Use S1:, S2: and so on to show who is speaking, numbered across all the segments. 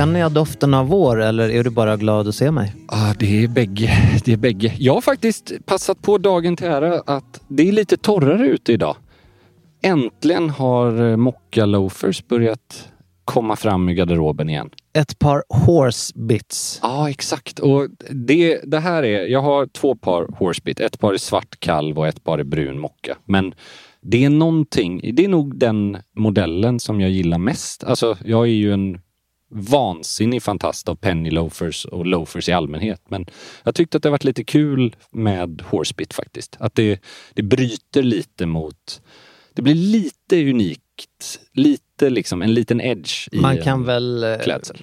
S1: Känner jag doften av vår eller är du bara glad att se mig?
S2: Ah, det är bägge. Det är bägge. Jag har faktiskt passat på dagen till ära att det är lite torrare ute idag. Äntligen har eh, mocka loafers börjat komma fram i garderoben igen.
S1: Ett par horsebits.
S2: Ja, exakt. Och det, det här är, jag har två par horsebit. Ett par i svart kalv och ett par i brun mocka. Men det är någonting, det är nog den modellen som jag gillar mest. Alltså, jag är ju en vansinnig fantast av penny loafers och loafers i allmänhet. Men jag tyckte att det varit lite kul med horsebit faktiskt. Att det, det bryter lite mot... Det blir lite unikt. Lite liksom, en liten edge i
S1: Man kan väl eh,
S2: klädsel.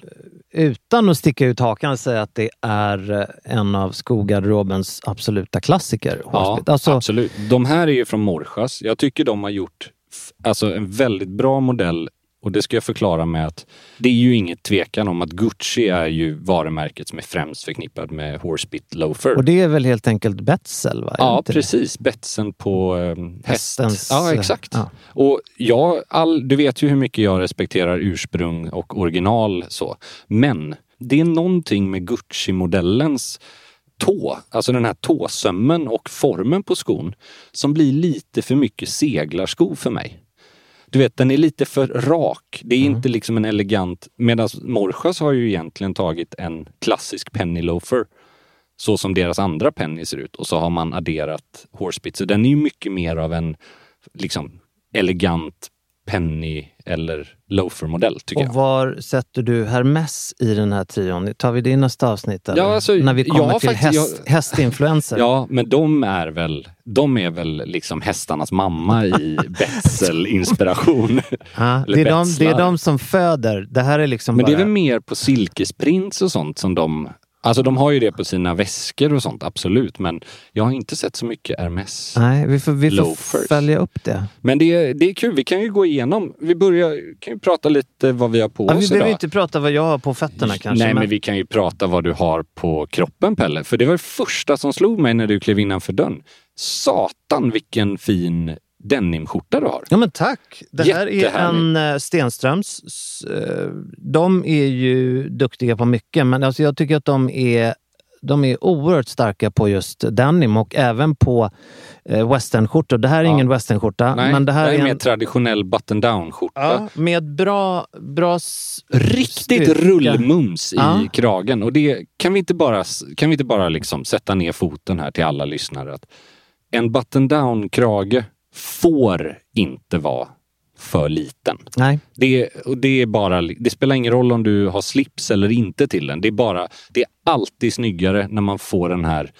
S1: utan att sticka ut hakan säga att det är eh, en av skogarderobens absoluta klassiker.
S2: Ja.
S1: Alltså,
S2: absolut. De här är ju från Morjas. Jag tycker de har gjort alltså en väldigt bra modell och det ska jag förklara med att det är ju inget tvekan om att Gucci är ju varumärket som är främst förknippat med Horsebit Loafer.
S1: och det är väl helt enkelt Betzel? Va?
S2: Ja, precis. Betsen på um, häst.
S1: Hästens,
S2: Ja,
S1: eh,
S2: exakt.
S1: ja.
S2: Och jag, all, du vet ju hur mycket jag respekterar ursprung och original så. Men det är någonting med Gucci-modellens tå, alltså den här tåsömmen och formen på skon som blir lite för mycket seglarsko för mig. Du vet, den är lite för rak. Det är inte liksom en elegant... Medan Morjas har ju egentligen tagit en klassisk penny loafer så som deras andra penny ser ut och så har man adderat horsebit. Så den är ju mycket mer av en liksom elegant penny eller loafer-modell tycker
S1: Och
S2: jag.
S1: var sätter du Hermes i den här trion? Tar vi det i nästa avsnitt? Eller?
S2: Ja, alltså,
S1: När vi kommer till
S2: faktiskt-
S1: häst,
S2: jag-
S1: hästinfluenser.
S2: Ja, men de är väl, de är väl liksom hästarnas mamma i.
S1: Ja,
S2: Eller
S1: det, är de, det är de som föder. Det här är liksom
S2: Men det
S1: bara...
S2: är väl mer på silkesprints och sånt som de... Alltså de har ju det på sina väskor och sånt, absolut. Men jag har inte sett så mycket Hermes.
S1: Nej, vi får, vi får följa upp det.
S2: Men det, är- det är kul, vi kan ju gå igenom. Vi börjar, kan ju prata lite vad vi har på
S1: Ja, vi
S2: oss
S1: behöver
S2: idag.
S1: inte prata vad jag har på fötterna kanske.
S2: Nej, men... vi kan ju prata vad du har på kroppen, Pelle. För det var det första som slog mig när du klev innanför dörren. Satan vilken fin denimskjorta du har.
S1: Ja men tack! Det här är en eh, Stenströms. Eh, De är ju duktiga på mycket men alltså jag tycker att de är de är oerhört starka på just denim och även på eh, westernskjortor. Det här är
S2: Ja.
S1: ingen westernskjorta.
S2: Nej,
S1: men det här är
S2: mer
S1: en,
S2: traditionell button-down-skjorta.
S1: ja, med bra, bra
S2: Riktigt
S1: styrka.
S2: rullmums i
S1: Ja.
S2: kragen. Och det kan vi inte bara, kan vi inte bara liksom sätta ner foten här till alla lyssnare. Att en button-down-krage får inte vara för liten.
S1: Nej.
S2: Det, och det, är bara, det spelar ingen roll om du har slips eller inte till den. Det är bara, det är alltid snyggare när man får den här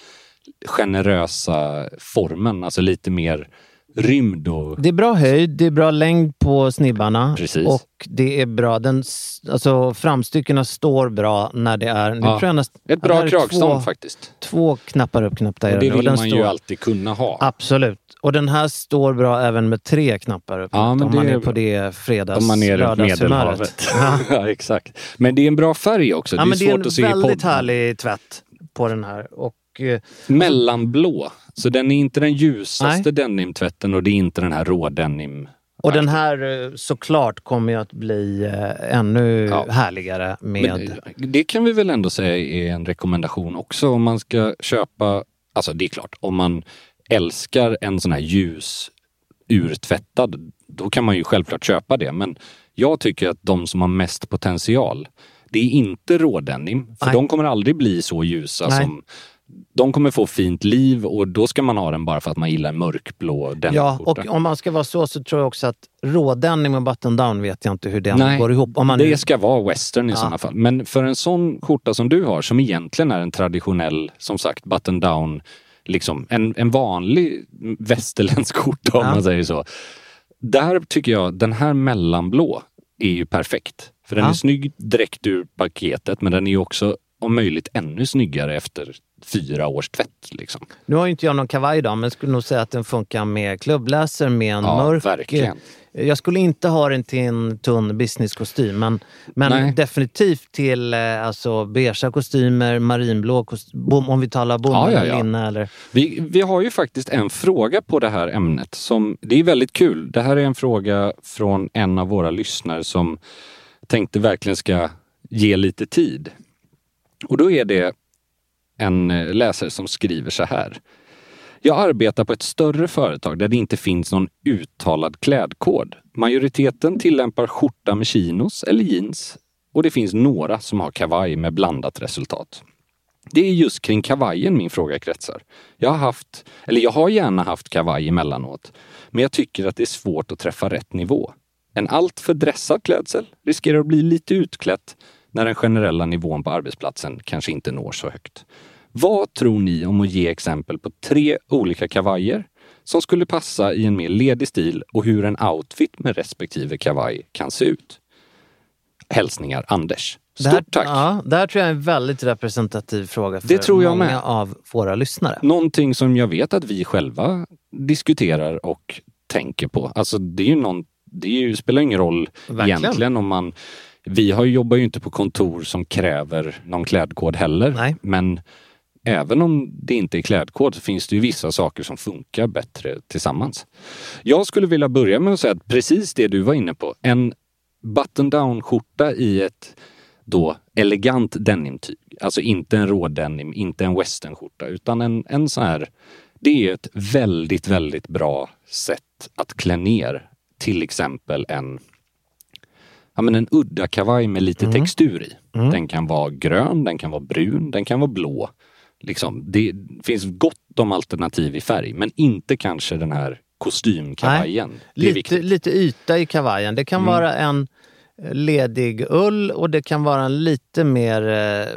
S2: generösa formen, alltså lite mer rymd och...
S1: Det är bra höjd, det är bra längd på snibbarna
S2: Precis.
S1: och det är bra, den, alltså framstyckena står bra när det är... Nu
S2: Ja.
S1: näst,
S2: Ett bra kragstånd
S1: två,
S2: faktiskt.
S1: Två knappar upp, knapp där.
S2: Och det
S1: och
S2: vill
S1: den
S2: man ju
S1: står-
S2: alltid kunna ha.
S1: Absolut. Och den här står bra även med tre knappar upp.
S2: Ja, men
S1: om man
S2: är
S1: är på det fredags
S2: Om man är runt. Medelhavet.
S1: Ja.
S2: Ja. exakt. Men det är en bra färg också.
S1: Ja,
S2: det är
S1: men det är
S2: svårt
S1: en väldigt härlig tvätt på den här. Och, eh,
S2: Mellanblå. Så den är inte den ljusaste denimtvätten och det är inte den här rå denim.
S1: och den här eh, såklart kommer ju att bli eh, ännu
S2: Ja.
S1: härligare med...
S2: Men det kan vi väl ändå säga är en rekommendation också om man ska köpa, alltså det är klart, om man älskar en sån här ljus urtvättad, då kan man ju självklart köpa det. Men jag tycker att de som har mest potential, det är inte rådenim, för
S1: Nej.
S2: de kommer aldrig bli så ljusa
S1: Nej.
S2: som de kommer få fint liv och då ska man ha den bara för att man gillar mörkblå
S1: Ja,
S2: denimskjorta.
S1: och om man ska vara så så tror jag också att rådenim och button down vet jag inte hur den
S2: Nej,
S1: går ihop. Om man
S2: det ska vara western i
S1: Ja.
S2: sådana fall. Men för en sån skjorta som du har, som egentligen är en traditionell, som sagt, button down, liksom en, en vanlig västerländsk skjorta om
S1: Ja.
S2: man säger så. Där tycker jag, den här mellanblå är ju perfekt. För den
S1: Ja.
S2: är snygg direkt ur paketet, men den är ju också om möjligt ännu snyggare efter fyra års tvätt. Liksom.
S1: Nu har ju inte jag någon kavaj idag, men skulle nog säga att den funkar med klubbläser, med en
S2: Ja,
S1: mörk...
S2: verkligen.
S1: Jag skulle inte ha den till en tunn businesskostym, men, men
S2: Nej.
S1: definitivt till eh, alltså, beigea kostymer, marinblå kostym, om vi talar bomull
S2: Ja, ja, ja.
S1: linne eller...
S2: Vi, vi har ju faktiskt en fråga på det här ämnet som, det är väldigt kul. Det här är en fråga från en av våra lyssnare som tänkte verkligen ska ge lite tid. Och då är det en eh, läsare som skriver så här. Jag arbetar på ett större företag där det inte finns någon uttalad klädkod. Majoriteten tillämpar skjorta med chinos eller jeans och det finns några som har kavaj med blandat resultat. Det är just kring kavajen min fråga kretsar. Jag har haft, eller jag har gärna haft kavaj emellanåt, men jag tycker att det är svårt att träffa rätt nivå. En alltför dressad klädsel riskerar att bli lite utklätt när den generella nivån på arbetsplatsen kanske inte når så högt. Vad tror ni om att ge exempel på tre olika kavajer som skulle passa i en mer ledig stil och hur en outfit med respektive kavaj kan se ut? Hälsningar Anders. Stort
S1: här,
S2: tack!
S1: Ja, det här tror jag är en väldigt representativ fråga för många
S2: med.
S1: av våra lyssnare.
S2: Någonting som jag vet att vi själva diskuterar och tänker på. Alltså det är ju någon, det är ju, spelar ingen roll
S1: Verkligen.
S2: egentligen om man... Vi har, jobbar ju inte på kontor som kräver någon klädkod heller.
S1: Nej.
S2: Men även om det inte är klädkod så finns det ju vissa saker som funkar bättre tillsammans. Jag skulle vilja börja med att säga att precis det du var inne på. En button-down-skjorta i ett då elegant denimtyg. Alltså inte en rådenim, inte en westernskjorta, utan en, en sån här... Det är ett väldigt, väldigt bra sätt att klä ner till exempel en, ja, men en udda kavaj med lite textur i. Den kan vara grön, den kan vara brun, den kan vara blå. Liksom, det finns gott om alternativ i färg, men inte kanske den här kostymkavajen.
S1: Lite.
S2: Mm.
S1: lite yta i kavajen. Det kan vara en eh, ledig ull och det kan vara en lite mer eh,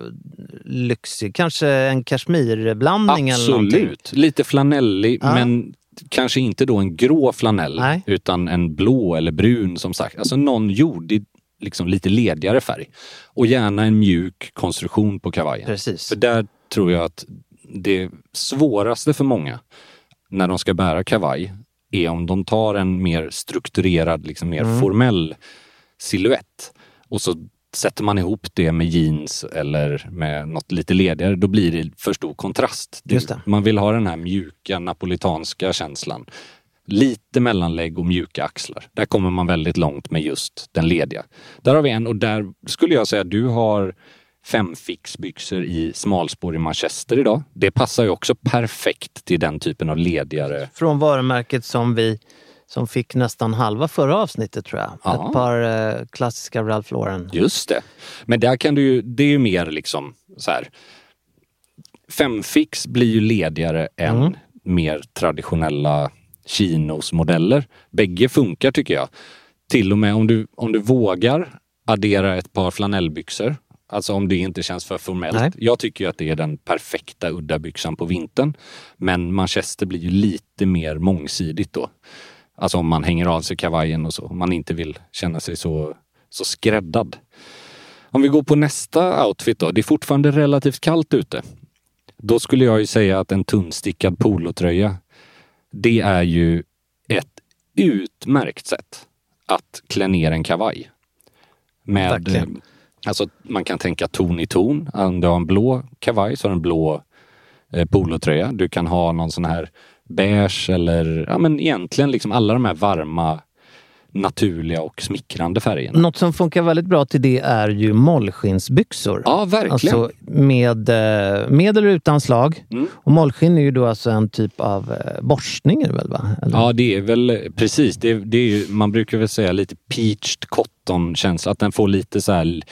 S1: lyxig, kanske en kashmirblandning eller någonting.
S2: Absolut. Lite flanellig,
S1: Ja.
S2: men kanske inte då en grå flanell,
S1: Nej.
S2: utan en blå eller brun som sagt. Alltså någon jordig, liksom lite ledigare färg. Och gärna en mjuk konstruktion på kavajen.
S1: Precis.
S2: För där tror jag att det svåraste för många när de ska bära kavaj är om de tar en mer strukturerad, liksom mer
S1: Mm.
S2: formell silhuett och så sätter man ihop det med jeans eller med något lite ledigare, då blir det för stor kontrast. Man vill ha den här mjuka napolitanska känslan. Lite mellanlägg och mjuka axlar. Där kommer man väldigt långt med just den lediga. Där har vi en och där skulle jag säga att du har femfixbyxor i smalspår i manchester idag. Det passar ju också perfekt till den typen av ledigare
S1: Från varumärket som vi som fick nästan halva förra avsnittet tror jag.
S2: Ja.
S1: Ett par eh, klassiska Ralph Lauren.
S2: Just det. Men där kan du ju, det är ju mer liksom så här. Femfix blir ju ledigare än
S1: Mm.
S2: mer traditionella chinos-modeller. Bägge funkar tycker jag. Till och med om du, om du vågar addera ett par flanellbyxor. Alltså om det inte känns för formellt.
S1: Nej.
S2: Jag tycker ju att det är den perfekta udda byxan på vintern. Men manchester blir ju lite mer mångsidigt då. Alltså om man hänger av sig kavajen och så. Om man inte vill känna sig så, så skräddad. Om vi går på nästa outfit då. Det är fortfarande relativt kallt ute. Då skulle jag ju säga att en tunnstickad polotröja, det är ju ett utmärkt sätt att klä ner en kavaj. Med,
S1: Verkligen
S2: alltså man kan tänka ton i ton. Om du har en blå kavaj så har du en blå eh, polotröja. Du kan ha någon sån här beige eller ja men egentligen liksom alla de här varma naturliga och smickrande färgerna.
S1: Något som funkar väldigt bra till det är ju mollskinnsbyxor.
S2: Ja, verkligen.
S1: Alltså med, eh, med eller utan slag.
S2: Mm.
S1: Och mollskinn är ju då alltså en typ av eh, borstning är väl? Va? Eller?
S2: Ja, det är väl precis. Det, det är ju, man brukar väl säga lite peached cotton känsla. Att den får lite så här,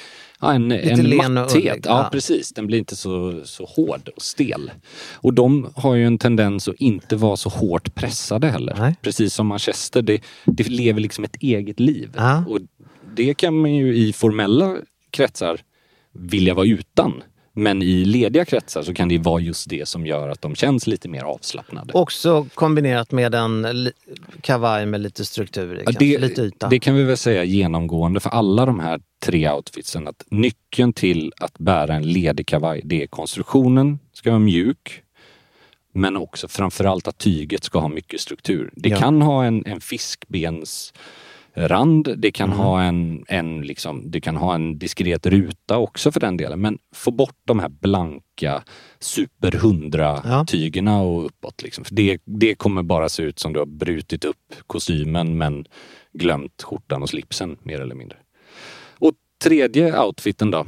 S2: ja, en, en
S1: len och
S2: matthet.
S1: ullig,
S2: Ja,
S1: ja.
S2: precis. Den blir inte så, så hård och stel. Och de har ju en tendens att inte vara så hårt pressade heller.
S1: Nej.
S2: Precis som Manchester. Det, det lever liksom ett eget liv.
S1: Ja.
S2: Och det kan man ju i formella kretsar vilja vara utan. Men i lediga kretsar så kan det vara just det som gör att de känns lite mer avslappnade.
S1: Också kombinerat med en kavaj med lite struktur i,
S2: Ja, det,
S1: lite yta.
S2: det kan vi väl säga genomgående för alla de här tre outfitsen att nyckeln till att bära en ledig kavaj det är konstruktionen ska vara mjuk men också framförallt att tyget ska ha mycket struktur. Det
S1: Ja.
S2: kan ha en, en fiskbens rand, det kan,
S1: Mm.
S2: ha en, en liksom, det kan ha en diskret ruta också för den delen. Men få bort de här blanka super 100
S1: Ja.
S2: och uppåt. Liksom. För det, det kommer bara se ut som du har brutit upp kostymen men glömt skjortan och slipsen mer eller mindre. Och tredje outfiten då.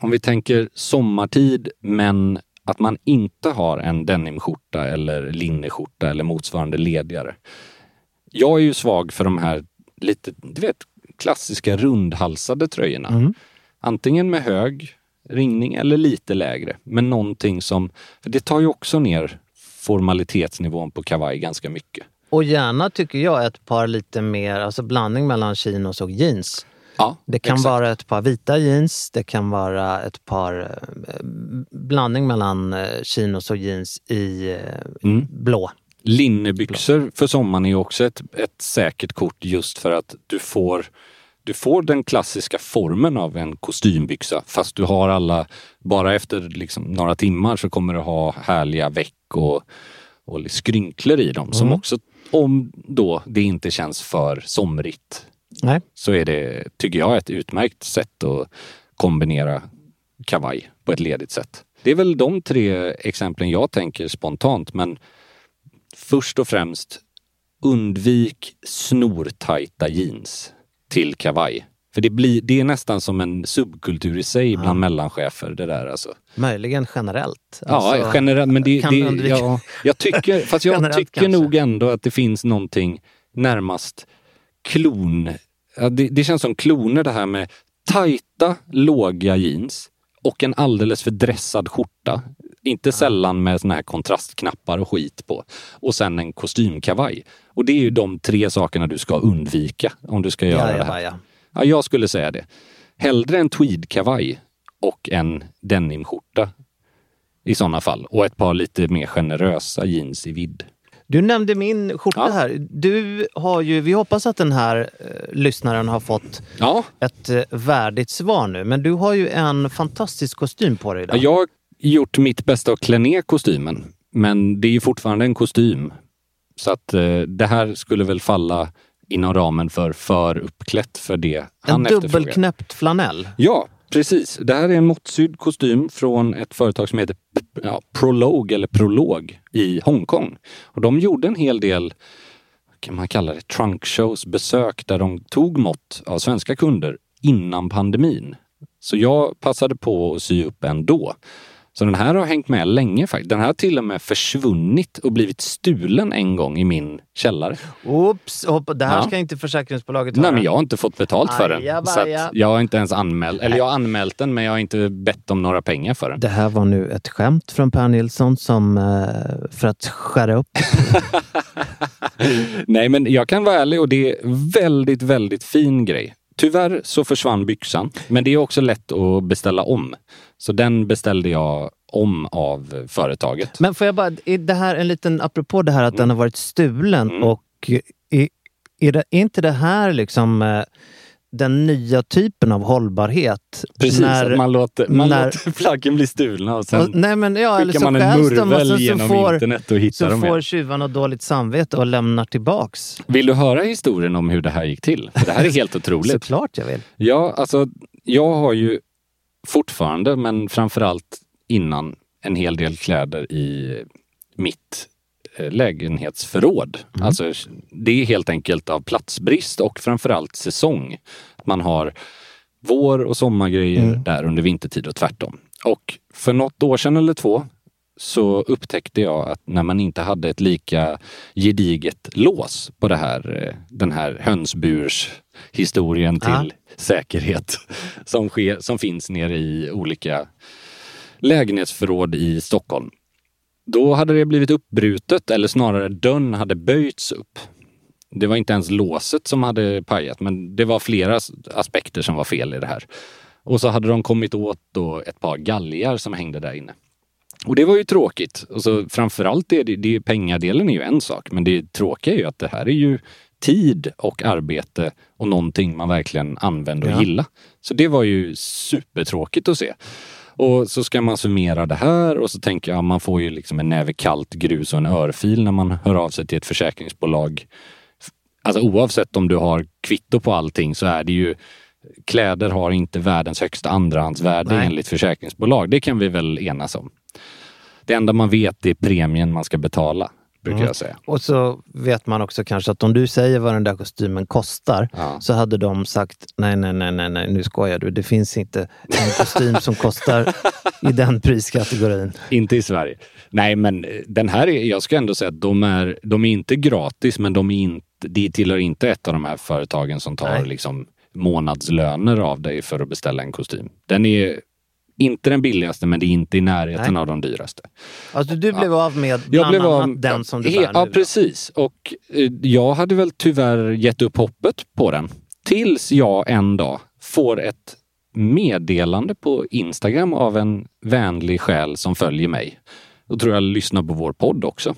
S2: Om vi tänker sommartid men att man inte har en denimskjorta eller linneskjorta eller motsvarande ledigare. Jag är ju svag för de här lite, du vet, klassiska rundhalsade tröjorna.
S1: Mm.
S2: Antingen med hög ringning eller lite lägre. Men någonting som, för det tar ju också ner formalitetsnivån på kavaj ganska mycket.
S1: Och gärna tycker jag ett par lite mer, alltså blandning mellan chinos och jeans.
S2: Ja,
S1: Det kan
S2: exakt.
S1: vara ett par vita jeans, det kan vara ett par eh, blandning mellan eh, chinos och jeans i eh,
S2: Mm.
S1: blå.
S2: Linnebyxor för sommaren är också ett, ett säkert kort just för att du får du får den klassiska formen av en kostymbyxa fast du har alla, bara efter liksom några timmar så kommer du ha härliga veck och, och skrynklor i dem som också, om då det inte känns för somrigt,
S1: Nej.
S2: så är det, tycker jag, ett utmärkt sätt att kombinera kavaj på ett ledigt sätt. Det är väl de tre exemplen jag tänker spontant, men först och främst undvik snortajta jeans till kavaj. För det, blir, det är nästan som en subkultur i sig bland mellanchefer det där alltså.
S1: Möjligen generellt.
S2: Ja,
S1: Alltså,
S2: generellt. Men det, det, ja, jag tycker, fast jag tycker
S1: kanske.
S2: nog ändå att det finns någonting närmast klon. Ja, det, det känns som kloner det här med tajta, låga jeans och en alldeles för dressad skjorta. Inte sällan med såna här kontrastknappar och skit på. Och sen en kostymkavaj. Och det är ju de tre sakerna du ska undvika om du ska göra
S1: ja,
S2: det här.
S1: ja, ja.
S2: Ja, jag skulle säga det. Hellre en tweedkavaj och en denimskjorta i sådana fall. Och ett par lite mer generösa jeans i vidd.
S1: Du nämnde min skjorta
S2: Ja.
S1: här. Du har ju, vi hoppas att den här eh, lyssnaren har fått
S2: Ja,
S1: ett eh, värdigt svar nu. Men du har ju en fantastisk kostym på dig idag.
S2: jag gjort mitt bästa att klä ner kostymen. Men det är ju fortfarande en kostym. Så att eh, det här skulle väl falla inom ramen för för uppklätt för det
S1: en
S2: han efterfrågar.
S1: dubbelknäppt flanell.
S2: Ja, precis. Det här är en måttsydd kostym från ett företag som heter ja, Prolog eller Prolog i Hongkong. Och de gjorde en hel del, kan man kalla det, trunk shows, besök där de tog mått av svenska kunder innan pandemin. Så jag passade på att sy upp en då. Så den här har hängt med länge faktiskt. Den här har till och med försvunnit och blivit stulen en gång i min källare.
S1: Oops, hoppa, det här
S2: Ja.
S1: ska inte försäkringsbolaget höra.
S2: Nej, men jag har inte fått betalt för den. Så jag har inte ens anmält, eller jag har anmält den men jag har inte bett om några pengar för den.
S1: Det här var nu ett skämt från Per Nilsson som eh, för att skära upp.
S2: Nej, men jag kan vara ärlig och det är väldigt, väldigt fin grej. tyvärr så försvann byxan. Men det är också lätt att beställa om. Så den beställde jag om av företaget.
S1: Men får jag bara, är det här en liten, apropå det här att den har varit stulen
S2: Mm.
S1: och är, är, det, är inte det här liksom eh, den nya typen av hållbarhet?
S2: Precis,
S1: När-
S2: att man låter, man
S1: när-
S2: låter plaggen bli stulna och sen
S1: och, nej men ja,
S2: skickar
S1: så
S2: man en murvel
S1: så
S2: genom
S1: får,
S2: internet och hittar
S1: så
S2: dem
S1: får
S2: igen.
S1: tjuvarna dåligt samvete och lämnar tillbaks.
S2: Vill du höra historien om hur det här gick till? För det här är helt otroligt.
S1: Såklart jag vill.
S2: Ja, alltså jag har ju fortfarande, men framförallt innan, en hel del kläder i mitt eh, lägenhetsförråd. Alltså, det är helt enkelt av platsbrist och framförallt säsong. Man har vår och sommargrejer där under vintertid och tvärtom. Och för något år sedan eller två så upptäckte jag att när man inte hade ett lika gediget lås på det här, eh, den här hönsburshistorien till
S1: Ja.
S2: säkerhet som, sker, som finns nere i olika lägenhetsförråd i Stockholm. Då hade det blivit uppbrutet, eller snarare dörren hade böjts upp. Det var inte ens låset som hade pajat, men det var flera as- aspekter som var fel i det här. Och så hade de kommit åt då ett par galgar som hängde där inne. Och det var ju tråkigt. Och så framförallt är det, det, pengadelen är ju en sak, men det tråkiga är ju att det här är ju tid och arbete och någonting man verkligen använder och
S1: Ja.
S2: gillar. Så det var ju supertråkigt att se. Och så ska man summera det här och så tänker jag, man får ju liksom en näve kallt grus och en örfil när man hör av sig till ett försäkringsbolag. Alltså oavsett om du har kvitto på allting så är det ju Kläder har inte världens högsta andrahandsvärde
S1: Nej.
S2: enligt försäkringsbolag. Det kan vi väl enas om. Det enda man vet är premien man ska betala, brukar
S1: Mm.
S2: jag säga.
S1: Och så vet man också kanske att om du säger vad den där kostymen kostar
S2: Ja.
S1: så hade de sagt nej, nej, nej, nej, nej, nu skojar du. Det finns inte en kostym som kostar i den priskategorin.
S2: Inte i Sverige. Nej, men eh, den här, är, jag ska ändå säga att de är, de är inte gratis, men de är inte, de tillhör inte ett av de här företagen som tar
S1: Nej.
S2: liksom månadslöner av dig för att beställa en kostym. Den är inte den billigaste, men det är inte i närheten
S1: Nej.
S2: av de dyraste.
S1: Alltså du blev av med
S2: Jag blev
S1: annat
S2: av,
S1: den som du
S2: he,
S1: bär
S2: Ja,
S1: nu.
S2: precis. Och eh, jag hade väl tyvärr gett upp hoppet på den. Tills jag en dag får ett meddelande på Instagram av en vänlig själ som följer mig. Då tror jag lyssnar på vår podd också.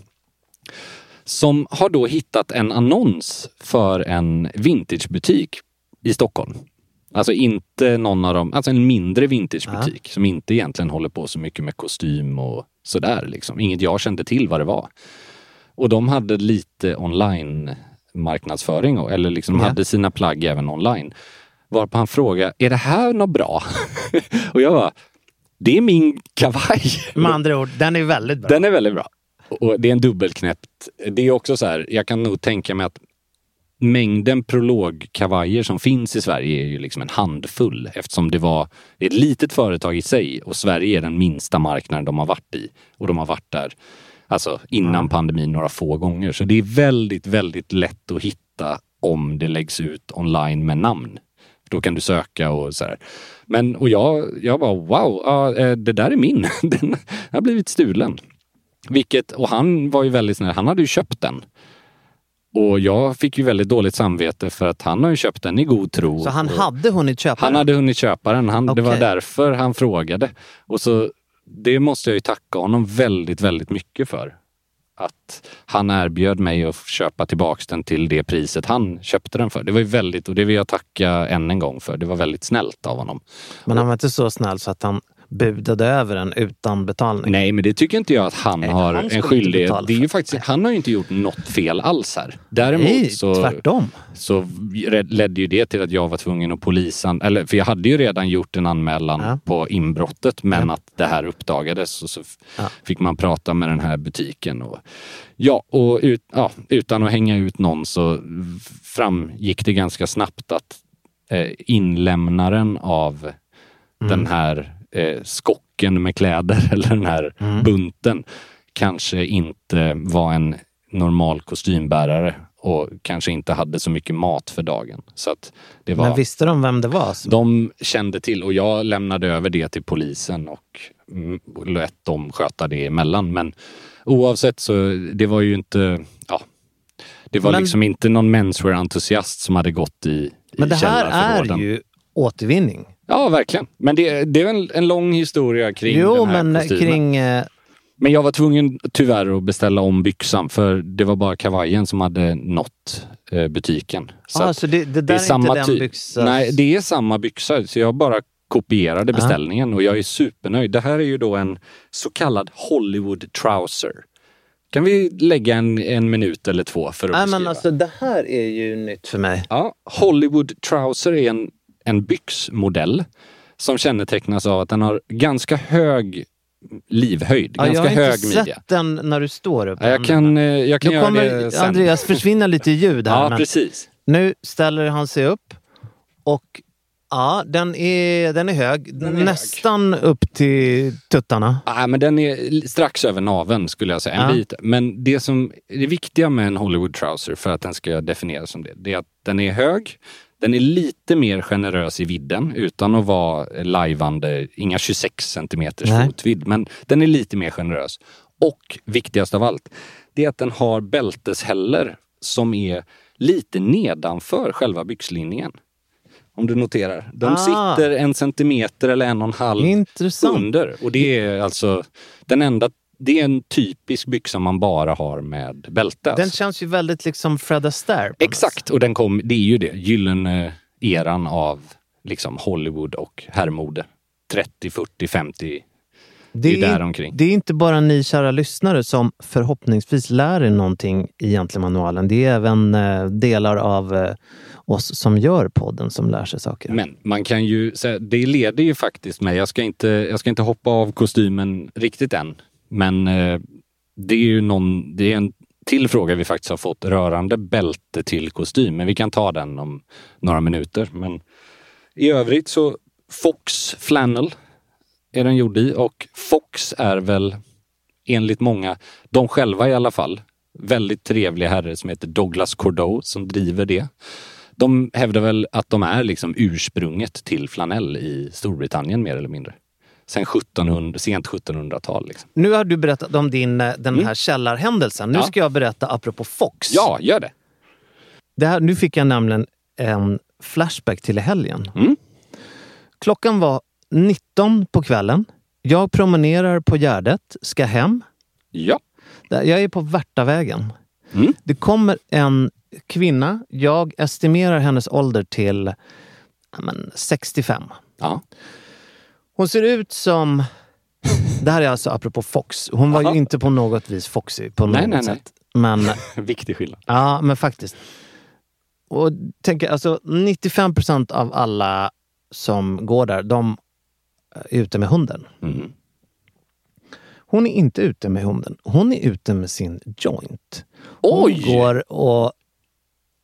S2: Som har då hittat en annons för en vintagebutik i Stockholm. Alltså inte någon av dem, alltså en mindre vintagebutik som inte egentligen håller på så mycket med kostym och sådär liksom. Inget jag kände till vad det var. Och de hade lite online marknadsföring, eller liksom
S1: Ja.
S2: hade sina plagg även online. Varpå han frågade, är det här något bra? och jag bara, det är min kavaj.
S1: Med andra ord, den är väldigt bra.
S2: Den är väldigt bra. Och det är en dubbelknäppt. Det är också så här, jag kan nog tänka mig att mängden prologkavajer som finns i Sverige är ju liksom en handfull eftersom det var ett litet företag i sig och Sverige är den minsta marknaden de har varit i. Och de har varit där alltså innan pandemin några få gånger. Så det är väldigt, väldigt lätt att hitta om det läggs ut online med namn. Då kan du söka och så här. Men och jag, jag bara wow, ja, eh, det där är min. Den har blivit stulen. Vilket, och han var ju väldigt snäll, han hade ju köpt den. Och jag fick ju väldigt dåligt samvete för att han har ju köpt den i god tro.
S1: Så han hade hunnit köpa
S2: han
S1: den?
S2: hade hunnit köpa den. Han, Det var därför han frågade. Och så, det måste jag ju tacka honom väldigt, väldigt mycket för. Att han erbjöd mig att köpa tillbaks den till det priset han köpte den för. Det var ju väldigt, och det vill jag tacka än en gång för. Det var väldigt snällt av honom.
S1: Men han var inte så snäll så att han budade över den utan betalning?
S2: Nej, men det tycker inte jag att han
S1: Nej,
S2: har
S1: han
S2: en skyldighet. Det är ju faktiskt, han har ju inte gjort något fel alls här. Däremot
S1: Nej,
S2: så...
S1: tvärtom.
S2: så ledde ju det till att jag var tvungen att polisan, eller för jag hade ju redan gjort en anmälan
S1: Ja.
S2: på inbrottet men att det här uppdagades och så
S1: Ja.
S2: fick man prata med den här butiken. Och, ja, och ut, ja, utan att hänga ut någon så framgick det ganska snabbt att eh, inlämnaren av den här eh, skocken med kläder eller den här bunten kanske inte var en normal kostymbärare och kanske inte hade så mycket mat för dagen. Så att det var,
S1: Men visste de vem det var?
S2: De kände till och jag lämnade över det till polisen och mm, lät dem sköta det emellan. Men oavsett så, det var ju inte, ja, det var
S1: Men-
S2: liksom inte någon menswear-entusiast som hade gått i,
S1: Men det här är ju återvinning.
S2: Ja, verkligen. Men det, det är en, en lång historia kring
S1: Jo,
S2: den här
S1: men
S2: kostymen.
S1: kring... Eh,
S2: Men jag var tvungen tyvärr att beställa om byxan för det var bara kavajen som hade nått eh, butiken. Så
S1: ah, så det, det
S2: det är
S1: är,
S2: samma
S1: inte den
S2: typ.
S1: byxan?
S2: Nej, det är samma byxa. Så jag bara kopierade
S1: Ja.
S2: beställningen och jag är supernöjd. Det här är ju då en så kallad Hollywood trouser. Kan vi lägga en, en minut eller två för att
S1: Nej,
S2: beskriva?
S1: men alltså det här är ju nytt för mig.
S2: Ja, Hollywood trouser är en, en byxmodell som kännetecknas av att den har ganska hög livhöjd,
S1: Ja, jag
S2: ganska
S1: har
S2: hög
S1: inte
S2: midja.
S1: sett den när du står upp.
S2: Ja, jag kan, eh, jag kan
S1: Nu
S2: göra
S1: kommer
S2: det sen.
S1: Andreas försvinna lite i ljud här.
S2: Ja, precis.
S1: nu ställer han sig upp och ja, den är, den är hög.
S2: är
S1: Nästan upp till tuttarna.
S2: Ja, men den är strax över naven skulle jag säga. En
S1: Ja.
S2: bit. Men det som är det viktiga med en Hollywood trouser för att den ska definieras som det, det är att den är hög. Den är lite mer generös i vidden utan att vara lajvande, inga 26 centimeters
S1: Nej.
S2: fotvidd, men den är lite mer generös. Och viktigast av allt, det är att den har bälteshäller som är lite nedanför själva byxlinningen. Om du noterar. De
S1: Ah.
S2: sitter en centimeter eller en och en halv
S1: Intressant.
S2: under. Och det är alltså den enda, det är en typisk byxa man bara har med bälte.
S1: Den känns ju väldigt liksom Fred Astaire.
S2: Exakt, och den kom, det är ju det, gyllene eran av liksom Hollywood och herrmode. 30, 40, 50. Det är där omkring.
S1: Det är inte bara ni kära lyssnare som förhoppningsvis lär er någonting i Egentligen-manualen. Det är även eh, delar av eh, oss som gör podden som lär sig saker.
S2: Men man kan ju det leder ju faktiskt mig, jag ska inte, jag ska inte hoppa av kostymen riktigt än, men eh, det är ju någon, det är en till fråga vi faktiskt har fått rörande bälte till kostym, men vi kan ta den om några minuter. Men i övrigt så Fox Flannel är den gjord i och Fox är väl enligt många, de själva i alla fall, väldigt trevliga herre som heter Douglas Cordeau som driver det. De hävdar väl att de är liksom ursprunget till flanell i Storbritannien mer eller mindre. Sen 1700, sent 1700-tal. Liksom.
S1: Nu har du berättat om din, eh, den här källarhändelsen. Nu
S2: Mm. Ja.
S1: ska jag berätta apropå Fox.
S2: Ja, gör det!
S1: Det här, nu fick jag nämligen en flashback till helgen.
S2: Mm.
S1: Klockan var 19 på kvällen. Jag promenerar på Gärdet, ska hem.
S2: Ja.
S1: Jag är på Värtavägen.
S2: Mm.
S1: Det kommer en kvinna. Jag estimerar hennes ålder till men, 65.
S2: ja.
S1: Hon ser ut som... Det här är alltså apropå Fox. Hon var
S2: Aha.
S1: ju inte på något vis Foxy på något
S2: nej, nej.
S1: sätt. Men
S2: Viktig skillnad.
S1: Ja, men faktiskt. Och tänk, alltså 95 procent av alla som går där, de är ute med hunden.
S2: Mm.
S1: Hon är inte ute med hunden. Hon är ute med sin joint. Hon
S2: Oj!
S1: går och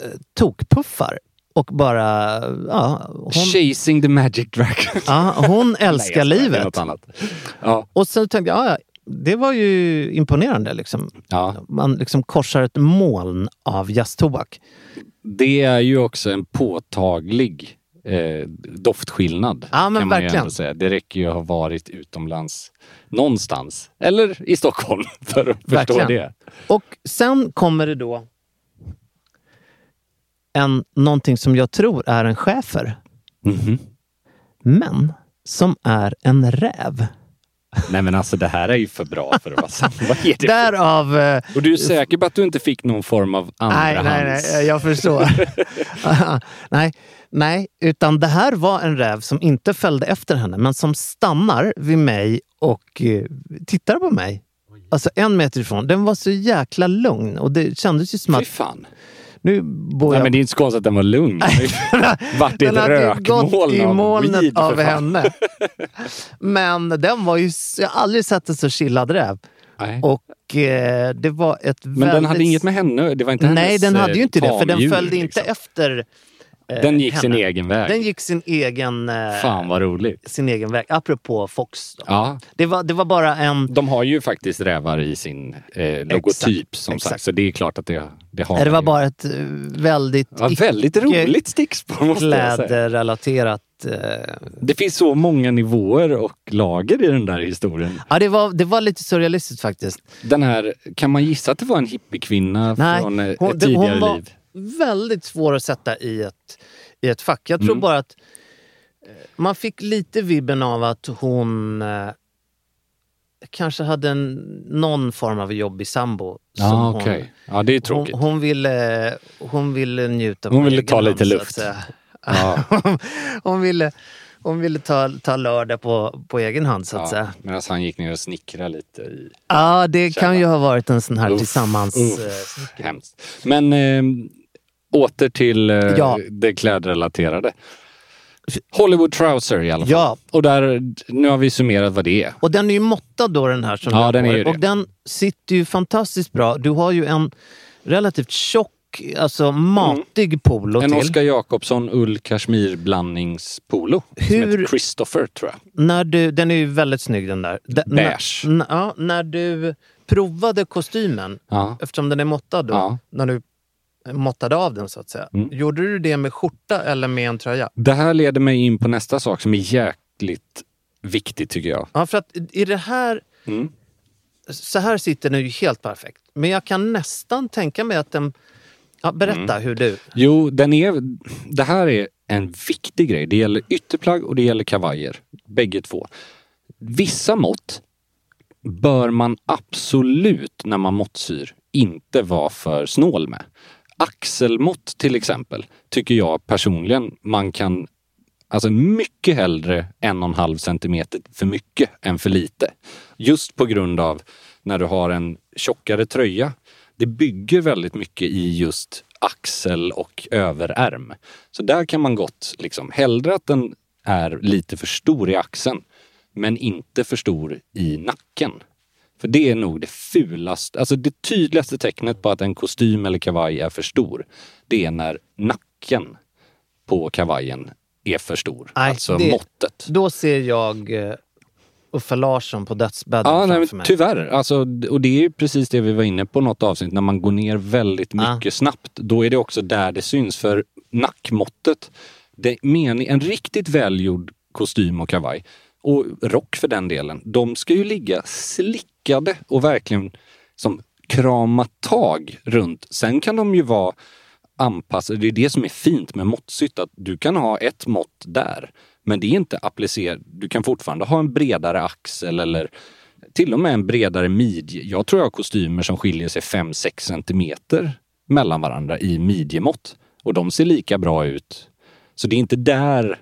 S1: eh, tokpuffar och bara... Ja, hon,
S2: Chasing the magic dragon.
S1: ja, hon
S2: Nej,
S1: älskar
S2: är
S1: livet.
S2: Ja.
S1: Och sen tänkte jag, ja, det var ju imponerande. Liksom.
S2: ja.
S1: Man liksom korsar ett moln av jazztobak.
S2: Det är ju också en påtaglig eh, doftskillnad.
S1: Ja, men
S2: kan man ju
S1: verkligen.
S2: säga. Det räcker ju att ha varit utomlands någonstans. Eller i Stockholm för att förstå
S1: Verkligen.
S2: det.
S1: Och sen kommer det då en, någonting som jag tror är en schäfer,
S2: Mhm.
S1: men som är en räv.
S2: Nej men alltså det här är ju för bra för att vara sant. Vad är det?
S1: Därav... eh,
S2: Och du är säker på att du inte fick någon form av
S1: Nej,
S2: andrahands...
S1: nej, nej, jag förstår. nej, nej, utan det här var en räv som inte följde efter henne, men som stannar vid mig och eh, tittar på mig. Alltså en meter ifrån. Den var så jäkla lugn och det kändes ju som
S2: Fy
S1: att
S2: fan.
S1: Nu bor
S2: Nej
S1: jag
S2: men det är inte så konstigt att den var lugn. Vart det ett rökmoln
S1: i
S2: av
S1: molnet av
S2: fan.
S1: henne. Men den var ju... Jag har aldrig sett en så chillad räv.
S2: Nej.
S1: Och eh, det var ett
S2: Men
S1: väldigt...
S2: den hade inget med henne Det var inte
S1: Nej, den hade ju
S2: eh,
S1: inte det. För den följde inte
S2: liksom.
S1: efter eh,
S2: Den gick
S1: henne.
S2: sin egen väg.
S1: Den gick sin egen, eh,
S2: Fan vad roligt.
S1: sin egen väg. Apropå Fox. Då.
S2: Ja,
S1: Det, var, det var bara en...
S2: de har ju faktiskt rävar i sin eh, logotyp som
S1: exakt.
S2: sagt. Så det är klart att det, det har
S1: Nej, det var
S2: ju.
S1: bara ett eh, väldigt
S2: Ja, väldigt roligt stickspår måste jag säga.
S1: Eh,
S2: Det finns så många nivåer och lager i den där historien.
S1: ja, det var, det var lite surrealistiskt faktiskt.
S2: Den här, kan man gissa att det var en hippiekvinna från eh,
S1: hon,
S2: ett tidigare
S1: hon var
S2: liv?
S1: Väldigt svår att sätta i ett, i ett fack. Jag tror
S2: Mm.
S1: bara att eh, man fick lite vibben av att hon eh, kanske hade en, någon form av jobbig sambo.
S2: Ja,
S1: hon-
S2: okej. Ja, det är tråkigt.
S1: Hon, hon, ville, hon ville njuta
S2: Hon ville ta
S1: hand,
S2: lite luft. Ja.
S1: hon ville, hon ville ta, ta lördag på, på egen hand så att
S2: Ja,
S1: säga.
S2: Medan han gick ner och snickrade lite i...
S1: Ja, det kan ju ha varit en sån här
S2: Uff,
S1: tillsammans...
S2: uff.
S1: eh.
S2: Hemskt. Men eh, åter till eh,
S1: Ja.
S2: det klädrelaterade. Hollywood Trouser i alla fall.
S1: Ja.
S2: Och där, nu har vi summerat vad det är.
S1: Och den är ju måttad då den här som
S2: Ja, den är.
S1: Och den sitter ju fantastiskt bra. Du har ju en relativt tjock, alltså matig polo
S2: En
S1: till.
S2: Oscar Jakobsson ull kashmir blandningspolo. Som
S1: Hur-
S2: heter Christopher tror jag.
S1: När du, den är ju väldigt snygg den där. Den,
S2: Beige.
S1: När, ja, när du provade kostymen,
S2: Ja.
S1: eftersom den är måttad då,
S2: Ja.
S1: när du måttade av den så att säga.
S2: Mm.
S1: Gjorde du det med skjorta eller med en tröja?
S2: Det här leder mig in på nästa sak som är jäkligt viktigt tycker jag.
S1: Ja, för att i det här...
S2: Mm.
S1: Så här sitter den ju helt perfekt. Men jag kan nästan tänka mig att den... Ja, berätta
S2: Mm.
S1: hur du...
S2: Jo, den är, det här är en viktig grej. Det gäller ytterplagg och det gäller kavajer. Bägge två. Vissa mått bör man absolut när man måttsyr inte vara för snål med. Axelmått till exempel tycker jag personligen man kan Alltså mycket hellre en och en halv centimeter för mycket än för lite. Just på grund av när du har en tjockare tröja. Det bygger väldigt mycket i just axel och överärm. Så där kan man gott liksom hellre att den är lite för stor i axeln men inte för stor i nacken. För det är nog det fulaste, alltså det tydligaste tecknet på att en kostym eller kavaj är för stor. Det är när nacken på kavajen är för stor.
S1: Nej,
S2: alltså
S1: det-
S2: måttet.
S1: Då ser jag uh, Uffe Larsson på dödsbädden
S2: Ja, nej,
S1: framför
S2: men
S1: mig.
S2: tyvärr. Alltså, och det är ju precis det vi var inne på något avsnitt. När man går ner väldigt mycket snabbt, då är det också där det syns. För nackmåttet, det mening, en riktigt välgjord kostym och kavaj, och rock för den delen, de ska ju ligga lyckade och verkligen som krama tag runt. Sen kan de ju vara anpassade. Det är det som är fint med måttsytt, att du kan ha ett mått där. Men det är inte applicerat. Du kan fortfarande ha en bredare axel eller till och med en bredare midje. Jag tror jag har kostymer som skiljer sig 5-6 centimeter mellan varandra i midjemått. Och de ser lika bra ut. Så det är inte där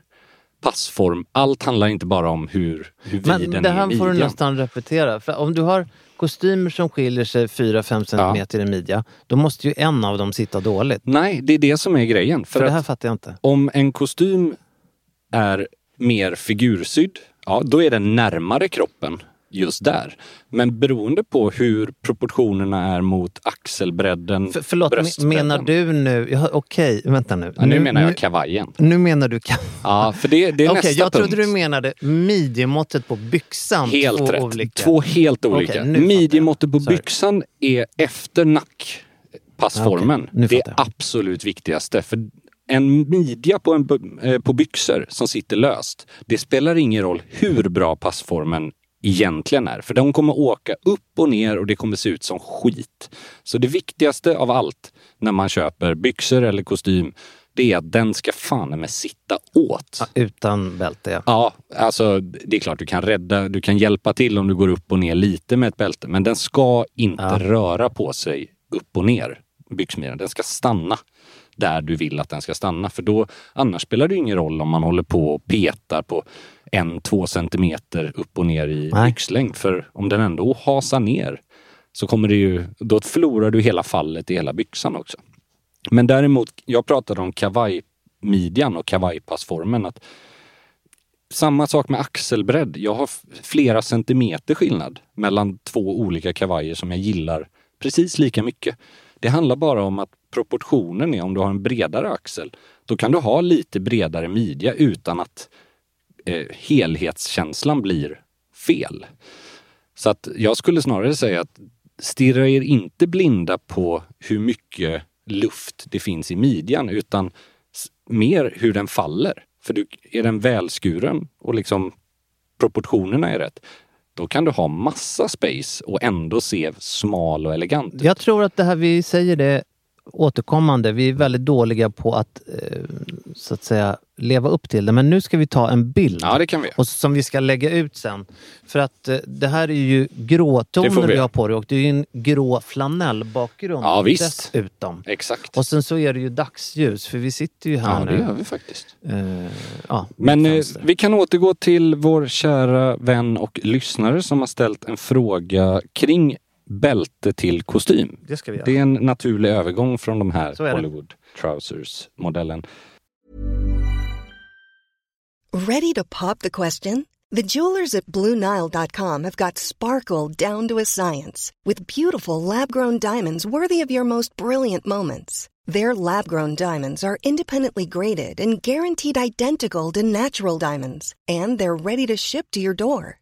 S2: passform, allt handlar inte bara om hur, hur vid
S1: Men
S2: den
S1: det
S2: är i
S1: här får du nästan repetera. För om du har kostymer som skiljer sig 4-5 centimeter i midja, då måste ju en av dem sitta dåligt.
S2: Nej, det är det som är grejen. För,
S1: För det här fattar jag inte.
S2: om en kostym är mer figursydd, ja då är den närmare kroppen just där. Men beroende på hur proportionerna är mot axelbredden,
S1: För, förlåt,
S2: bröstbredden.
S1: menar du nu... Ja, Okej, vänta nu.
S2: Ja, nu menar jag
S1: nu,
S2: kavajen.
S1: nu menar du... Okej,
S2: Ja, för det, det är nästa
S1: jag trodde
S2: punkt.
S1: du menade midjemåttet på byxan.
S2: Helt
S1: två
S2: rätt.
S1: Olika.
S2: Två helt olika.
S1: Nu jag.
S2: Midjemåttet på
S1: Sorry.
S2: byxan är efter nackpassformen.
S1: Nu
S2: det är absolut viktigaste. För en midja på, en, eh, på byxor som sitter löst, det spelar ingen roll hur bra passformen egentligen är. För de kommer åka upp och ner och det kommer se ut som skit. Så det viktigaste av allt när man köper byxor eller kostym, det är att den ska fan med sitta åt.
S1: Ja, utan bälte, ja.
S2: Ja, alltså det är klart du kan rädda, du kan hjälpa till om du går upp och ner lite med ett bälte. Men den ska inte
S1: Ja.
S2: röra på sig upp och ner, byxmedjan. Den ska stanna där du vill att den ska stanna. För då, annars spelar det ingen roll om man håller på och petar på en, två centimeter upp och ner i
S1: Nej.
S2: byxlängd. För om den ändå hasar ner så kommer det ju, då förlorar du hela fallet i hela byxan också. Men däremot, jag pratade om kavajmidjan och kavajpassformen. Att samma sak med axelbredd. Jag har flera centimeter skillnad mellan två olika kavajer som jag gillar precis lika mycket. Det handlar bara om att proportionen är om du har en bredare axel, då kan du ha lite bredare midja utan att eh, helhetskänslan blir fel. Så att jag skulle snarare säga att stirra er inte blinda på hur mycket luft det finns i midjan utan mer hur den faller. För du, är den välskuren och liksom proportionerna är rätt, då kan du ha massa space och ändå se smal och elegant ut.
S1: Jag tror att det här vi säger det återkommande. Vi är väldigt dåliga på att eh, så att säga leva upp till det. Men nu ska vi ta en bild
S2: Ja, det kan vi.
S1: och som vi ska lägga ut sen. För att eh, det här är ju gråtoner
S2: Det vi
S1: vi har på det och det är ju en grå flanellbakgrund
S2: Ja, visst.
S1: dessutom.
S2: Exakt.
S1: Och sen så är det ju dagsljus för vi sitter ju här
S2: Ja, det
S1: nu.
S2: gör vi faktiskt.
S1: Eh, ja,
S2: Men eh, vi kan återgå till vår kära vän och lyssnare som har ställt en fråga kring bälte till kostym.
S1: det ska vi göra.
S2: Det är en naturlig övergång från de här. Hollywood Trousers-modellen.
S3: Ready to pop the question? The jewelers at BlueNile.com have got sparkle down to a science with beautiful lab grown diamonds worthy of your most brilliant moments. Their lab grown diamonds are independently graded and guaranteed identical to natural diamonds, and they're ready to ship to your door.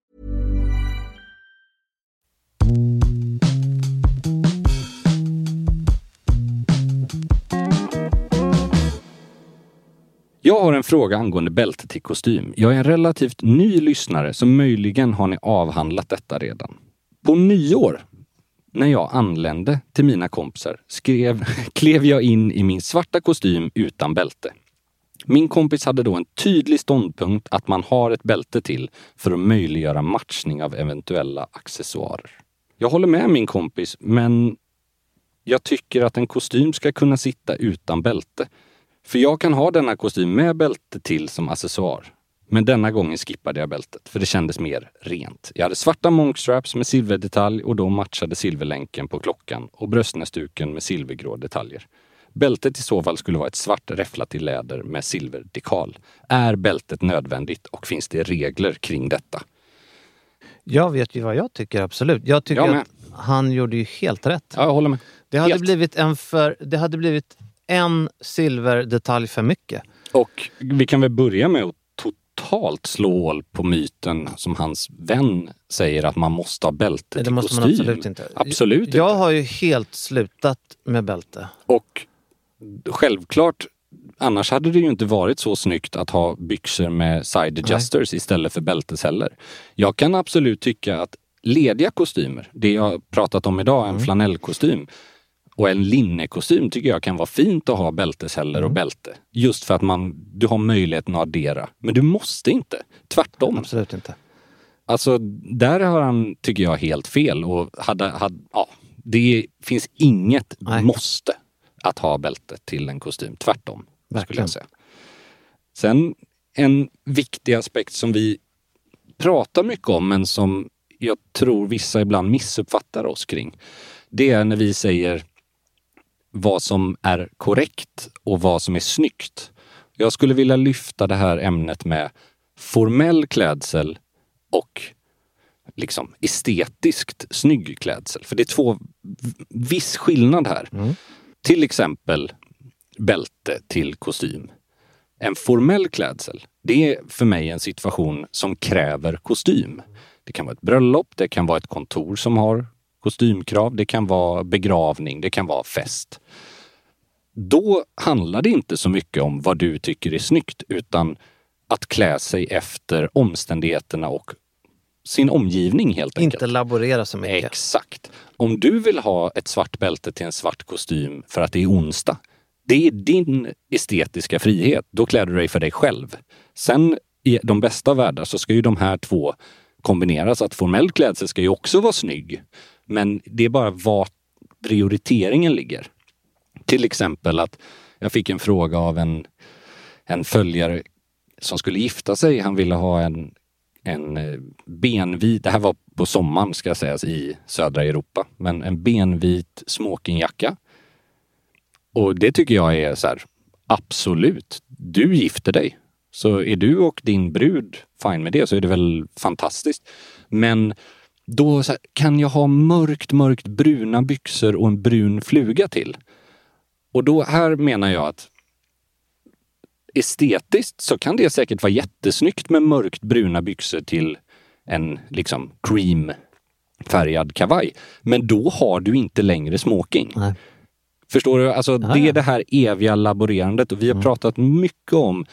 S2: Jag har en fråga angående bälte till kostym. Jag är en relativt ny lyssnare, så möjligen har ni avhandlat detta redan. På nyår, när jag anlände till mina kompisar, skrev, klev jag in i min svarta kostym utan bälte. Min kompis hade då en tydlig ståndpunkt att man har ett bälte till för att möjliggöra matchning av eventuella accessoarer. Jag håller med min kompis, men jag tycker att en kostym ska kunna sitta utan bälte. För jag kan ha denna kostym med bälte till som accessoar. Men denna gången skippade jag bältet, för det kändes mer rent. Jag hade svarta monkstraps med silverdetalj och då matchade silverlänken på klockan och bröstnäsduken med silvergrå detaljer. Bältet i så fall skulle vara ett svart räfflat i läder med silverdekal. Är bältet nödvändigt och finns det regler kring detta?
S1: Jag vet ju vad jag tycker absolut. Jag tycker
S2: Jag
S1: att han gjorde ju helt rätt.
S2: Ja, jag håller med.
S1: Det hade,
S2: Helt.
S1: blivit en för, det hade blivit en silverdetalj för mycket.
S2: Och vi kan väl börja med att totalt slå hål på myten som hans vän säger att man måste ha bälte
S1: Det
S2: till
S1: måste man
S2: kostym.
S1: absolut inte.
S2: Absolut
S1: Jag
S2: inte.
S1: har ju helt slutat med bälte.
S2: Och självklart, annars hade det ju inte varit så snyggt att ha byxor med side adjusters istället för bältes heller. Jag kan absolut tycka att lediga kostymer, det jag pratat om idag, en flanellkostym och en linnekostym tycker jag kan vara fint att ha bältesheller och bälte. Just för att man, du har möjligheten att addera. Men du måste inte. Tvärtom.
S1: Absolut inte.
S2: Alltså, där har han, tycker jag, helt fel. Och hade, hade, ja, det finns inget
S1: Nej.
S2: måste att ha bälte till en kostym. Tvärtom, skulle
S1: Verkligen.
S2: jag säga. Sen en viktig aspekt som vi pratar mycket om, men som jag tror vissa ibland missuppfattar oss kring. Det är när vi säger vad som är korrekt och vad som är snyggt. Jag skulle vilja lyfta det här ämnet med formell klädsel och liksom estetiskt snygg klädsel. För det är två viss skillnad här. Till exempel, bälte till kostym. En formell klädsel, det är för mig en situation som kräver kostym. Det kan vara ett bröllop, det kan vara ett kontor som har kostymkrav, det kan vara begravning, det kan vara fest. Då handlar det inte så mycket om vad du tycker är snyggt, utan att klä sig efter omständigheterna och sin omgivning helt enkelt.
S1: Inte laborera så mycket.
S2: Exakt. Om du vill ha ett svart bälte till en svart kostym för att det är onsdag, det är din estetiska frihet. Då klär du dig för dig själv. Sen i de bästa världar så ska ju de här två kombineras. Att formell klädsel ska ju också vara snygg. Men det är bara var prioriteringen ligger. Till exempel att jag fick en fråga av en, en följare som skulle gifta sig. Han ville ha en, en eh, benvit, det här var på sommaren ska sägas i södra Europa, men en benvit smokingjacka. Och det tycker jag är så här, absolut, du gifter dig. Så är du och din brud fine med det så är det väl fantastiskt. Men då här, kan jag ha mörkt, mörkt bruna byxor och en brun fluga till. Och då här menar jag att estetiskt så kan det säkert vara jättesnyggt med mörkt bruna byxor till en liksom cream färgad kavaj. Men då har du inte längre smoking.
S1: Nej.
S2: Förstår du? Alltså, det är det här eviga laborerandet och vi har pratat mycket om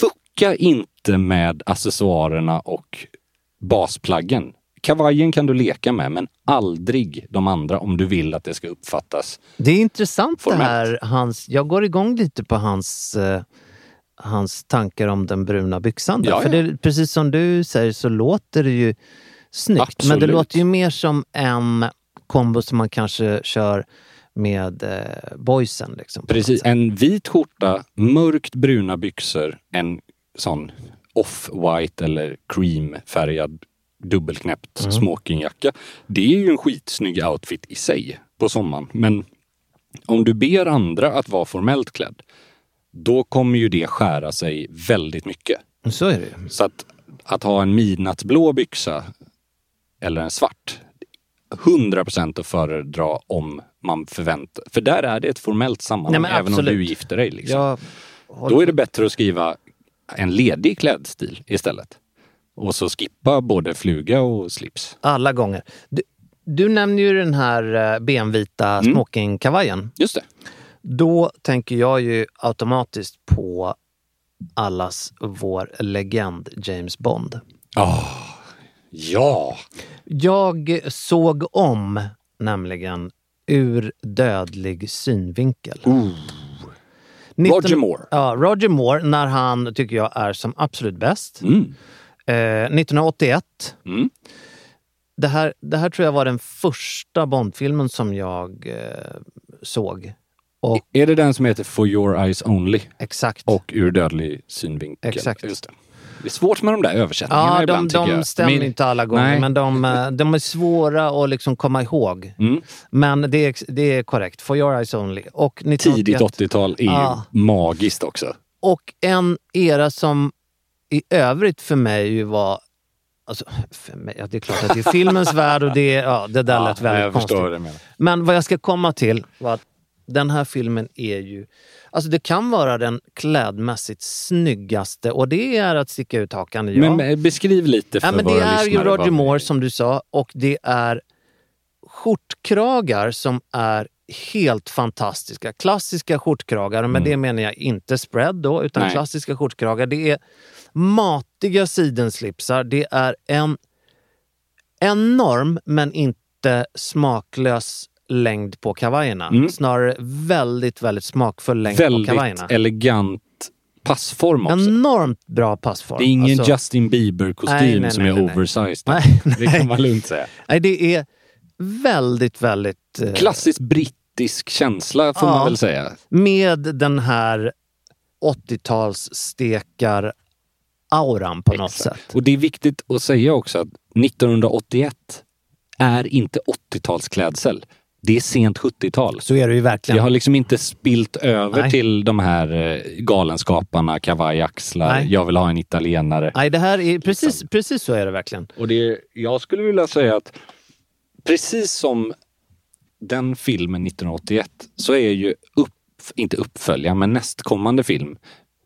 S2: fucka inte med accessoarerna och basplaggen. Kavajen kan du leka med, men aldrig de andra om du vill att det ska uppfattas.
S1: Det är intressant
S2: Formellt.
S1: det här. Hans, jag går igång lite på hans, eh, hans tankar om den bruna byxan. Där.
S2: Ja,
S1: För
S2: ja.
S1: det, precis som du säger så låter det ju snyggt. Men det
S2: Absolut.
S1: låter ju mer som en kombo som man kanske kör med eh, boysen. Liksom,
S2: Precis, en vit skjorta, mörkt bruna byxor, en sån off-white eller cream-färgad dubbelknäppt
S1: Mm.
S2: smokingjacka. Det är ju en skitsnygg outfit i sig på sommaren. Men om du ber andra att vara formellt klädd, då kommer ju det skära sig väldigt mycket.
S1: Så är det.
S2: Så att, att ha en midnattsblå byxa eller en svart, 100 procent att föredra om man förväntar... För där är det ett formellt sammanhang,
S1: Nej,
S2: även om du gifter dig. Liksom. Då är det bättre att skriva en ledig klädstil istället. Och så skippa både fluga och slips.
S1: Alla gånger. Du, du nämner ju den här eh, benvita
S2: Mm.
S1: smokingkavajen.
S2: Just det.
S1: Då tänker jag ju automatiskt på allas vår legend James Bond.
S2: Ja!
S1: Jag såg om nämligen Ur dödlig synvinkel. Nitton-
S2: Roger Moore.
S1: Ja, Roger Moore när han tycker jag är som absolut bäst.
S2: Mm.
S1: Eh, 1981.
S2: Mm.
S1: Det, här, det här tror jag var den första Bondfilmen som jag eh, såg. Och
S2: Är det den som heter For your eyes only?
S1: exakt.
S2: Och Ur dödlig synvinkel?
S1: Exakt.
S2: Just det. det är svårt med de där översättningarna
S1: Ja, de,
S2: ibland
S1: de
S2: jag.
S1: stämmer
S2: Men-
S1: inte alla gånger,
S2: Nej.
S1: men de, eh, de är svåra att liksom komma ihåg.
S2: Mm.
S1: Men det är, det är korrekt. For your eyes only. Och 1981.
S2: Tidigt 80-tal är
S1: Ja.
S2: magiskt också.
S1: Och en era som i övrigt för mig ju var... Alltså, för mig, ja, det är klart att det är filmens värld och det, ja, det där lät väldigt
S2: jag
S1: konstigt.
S2: förstår vad.
S1: Men vad jag ska komma till var att den här filmen är ju... Alltså det kan vara den klädmässigt snyggaste och det är att sticka ut hakan. Ja.
S2: Men eh, beskriv lite för
S1: Ja, men det
S2: våra
S1: är ju Roger Moore som du sa och det är skjortkragar som är helt fantastiska. Klassiska skjortkragar, men det menar jag inte spread då, utan
S2: Nej.
S1: klassiska skjortkragar. Det är matiga sidenslipsar. Det är en enorm, men inte smaklös längd på kavajerna.
S2: Mm.
S1: Snarare väldigt, väldigt smakfull längd på
S2: Väldigt
S1: kavajerna.
S2: elegant passform också.
S1: Enormt bra passform.
S2: Det är ingen
S1: Alltså-
S2: Justin
S1: Nej,
S2: Bieber-kostym
S1: nej,
S2: som
S1: nej,
S2: är
S1: nej, nej.
S2: oversized.
S1: Nej,
S2: Det kan man lugnt säga.
S1: Nej, det är väldigt, väldigt... eh,
S2: Klassiskt brittisk känsla får
S1: Ja.
S2: man väl säga.
S1: med den här 80-talsstekar-auran på något
S2: Exakt.
S1: sätt.
S2: Och det är viktigt att säga också att 1981 är inte 80-talsklädsel. Det är sent 70-tal.
S1: Så är det ju verkligen.
S2: Det har liksom inte spilt över
S1: Nej.
S2: till de här eh, galenskaparna, kavajaxlar,
S1: Nej.
S2: jag vill ha en italienare.
S1: Nej, det här är precis, precis så är det verkligen.
S2: Och det, jag skulle vilja säga att precis som den filmen 1981 så är ju upp, inte uppfölja, men nästkommande film.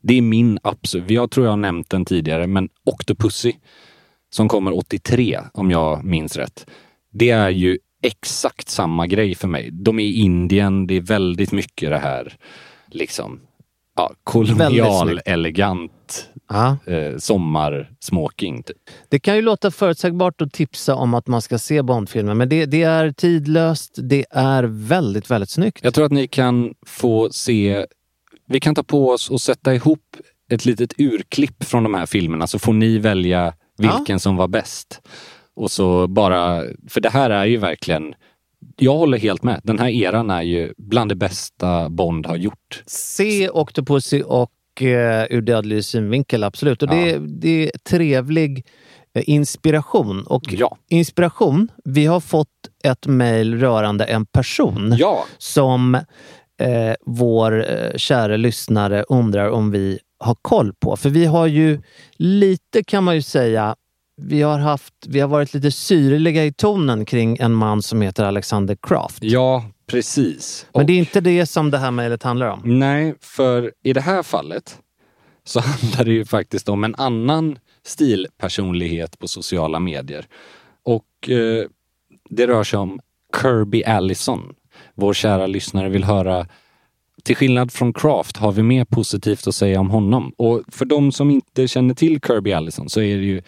S2: Det är min absolut, jag tror jag har nämnt den tidigare, men Octopussy som kommer 83 om jag minns rätt. Det är ju exakt samma grej för mig. De är i Indien, det är väldigt mycket det här liksom ja, kolonial, elegant
S1: Ja.
S2: eh, sommarsmoking. Typ.
S1: Det kan ju låta förutsägbart att tipsa om att man ska se Bondfilmer, men det, det är tidlöst. Det är väldigt, väldigt snyggt.
S2: Jag tror att ni kan få se, vi kan ta på oss och sätta ihop ett litet urklipp från de här filmerna så får ni välja vilken som var bäst. Och så bara, för det här är ju verkligen, jag håller helt med. Den här eran är ju bland det bästa Bond har gjort.
S1: Se Octopussy och eh, Ur dödlig synvinkel, absolut. Och det, det är trevlig eh, inspiration. Och
S2: Ja.
S1: inspiration, vi har fått ett mejl rörande en person
S2: Ja,
S1: som eh, vår eh, kära lyssnare undrar om vi har koll på. För vi har ju lite, kan man ju säga, vi har, haft, vi har varit lite syrliga i tonen kring en man som heter Alexander Kraft.
S2: ja precis.
S1: Men
S2: Och-
S1: det är inte det som det här mejlet handlar om.
S2: Nej, för i det här fallet så handlar det ju faktiskt om en annan stilpersonlighet på sociala medier. Och eh, det rör sig om Kirby Allison. Vår kära lyssnare vill höra till skillnad från Craft har vi mer positivt att säga om honom. Och för de som inte känner till Kirby Allison så är det ju